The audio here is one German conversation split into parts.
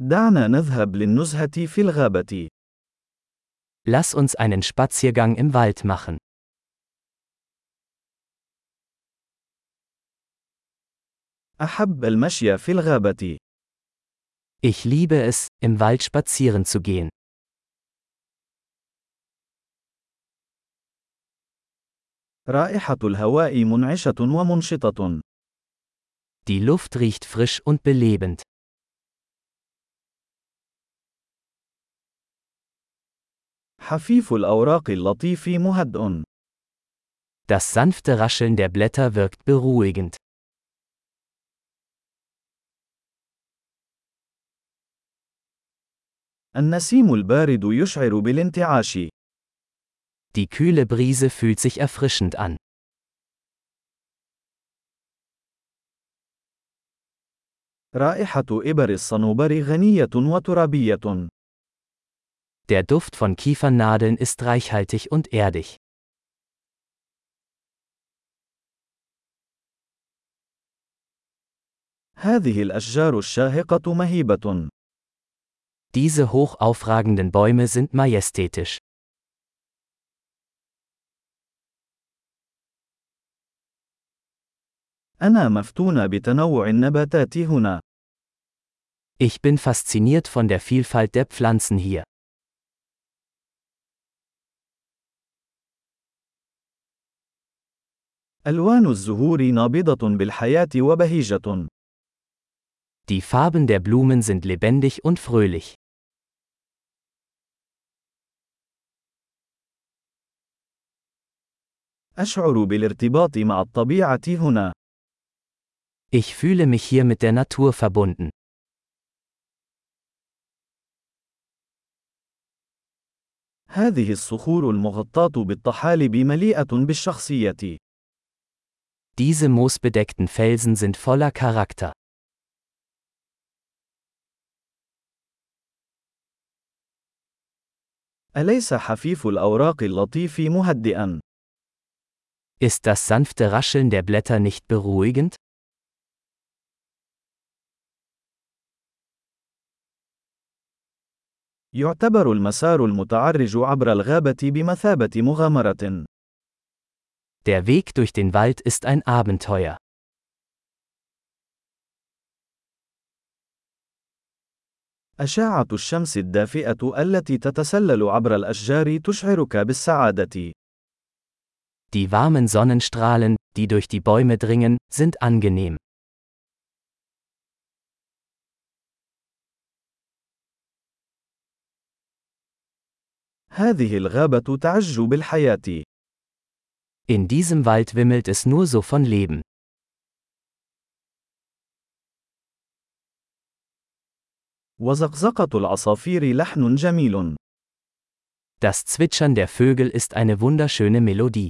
دعنا نذهب للنزهة في الغابة. Lass uns einen Spaziergang im Wald machen. أحب المشي في الغابة. Ich liebe es, im Wald spazieren zu gehen. رائحة الهواء منعشة ومنشطة. Die Luft riecht frisch und belebend. حفيف الأوراق اللطيف مهدئ. Das sanfte Rascheln der Blätter wirkt beruhigend. النسيم البارد يشعر بالانتعاش. Die kühle Brise fühlt sich erfrischend an. رائحة إبر الصنوبر غنية وترابية. Der Duft von Kiefernadeln ist reichhaltig und erdig. هذه الأشجار الشاهقة مهيبة. Diese hoch aufragenden Bäume sind majestätisch. أنا مفتون بتنوع النباتات هنا. Ich bin fasziniert von der Vielfalt der Pflanzen hier. ألوان الزهور نابضة بالحياة وبهيجة. Die Farben der Blumen sind lebendig und fröhlich. أشعر بالارتباط مع الطبيعة هنا. Ich fühle mich hier mit der Natur verbunden. هذه الصخور المغطاة بالطحالب مليئة بالشخصية. Diese moosbedeckten Felsen sind voller Charakter. أليس حفيف الأوراق اللطيف مهدئا؟ Ist das sanfte Rascheln der Blätter nicht beruhigend? يعتبر المسار المتعرج عبر الغابة بمثابة مغامرة. Der Weg durch den Wald ist ein Abenteuer. أشعة الشمس الدافئة التي تتسلل عبر الأشجار تشعرك بالسعادة. Die warmen Sonnenstrahlen, die durch die Bäume dringen, sind angenehm. هذه الغابة تعج بالحياة. In diesem Wald wimmelt es nur so von Leben. وزقزقة العصافير لحن جميل. Das Zwitschern der Vögel ist eine wunderschöne Melodie.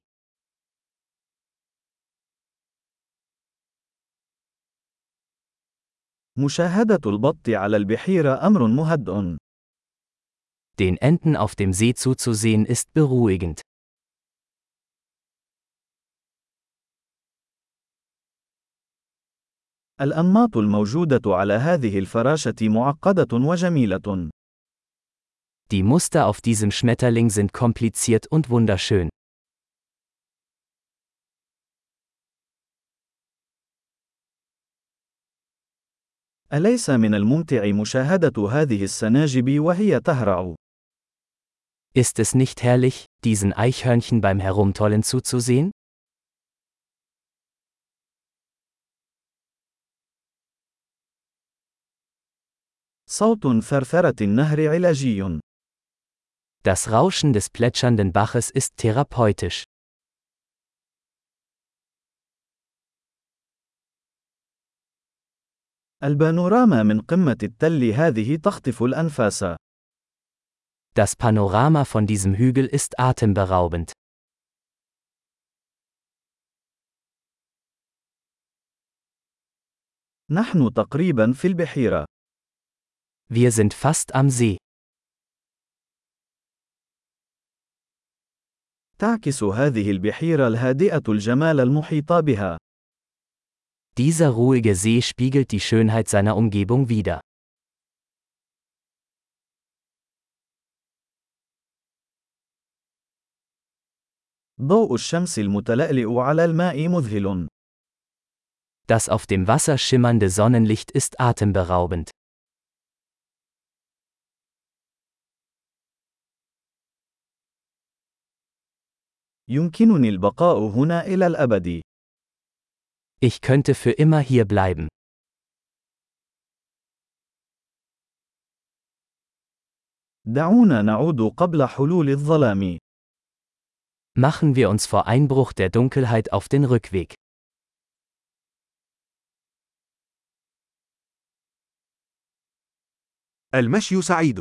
مشاهدة البط على البحيرة أمر مهدئ. Den Enten auf dem See zuzusehen ist beruhigend. الأنماط الموجودة على هذه الفراشة معقدة وجميلة. Die Muster auf diesem Schmetterling sind kompliziert und wunderschön. أليس من الممتع مشاهدة هذه السناجب وهي تهرع؟ Ist es nicht herrlich, diesen Eichhörnchen beim Herumtollen zuzusehen? صوت ثرثرة النهر علاجي. Das Rauschen des plätschernden Baches ist therapeutisch. البانوراما من قمة التل هذه تخطف الأنفاس. Das Panorama von diesem Hügel ist atemberaubend. نحن تقريبا في البحيرة. Wir sind fast am See. تعكس هذه البحيرة الهادئة الجمال المحيط بها. Dieser ruhige See spiegelt die Schönheit seiner Umgebung wider. ضوء الشمس المتلألئ على الماء مذهل. Das auf dem Wasser schimmernde Sonnenlicht ist atemberaubend. يمكنني البقاء هنا إلى الأبد. Ich könnte für immer hier bleiben. دعونا نعود قبل حلول الظلام. Machen wir uns vor Einbruch der Dunkelheit auf den Rückweg. المشي سعيد.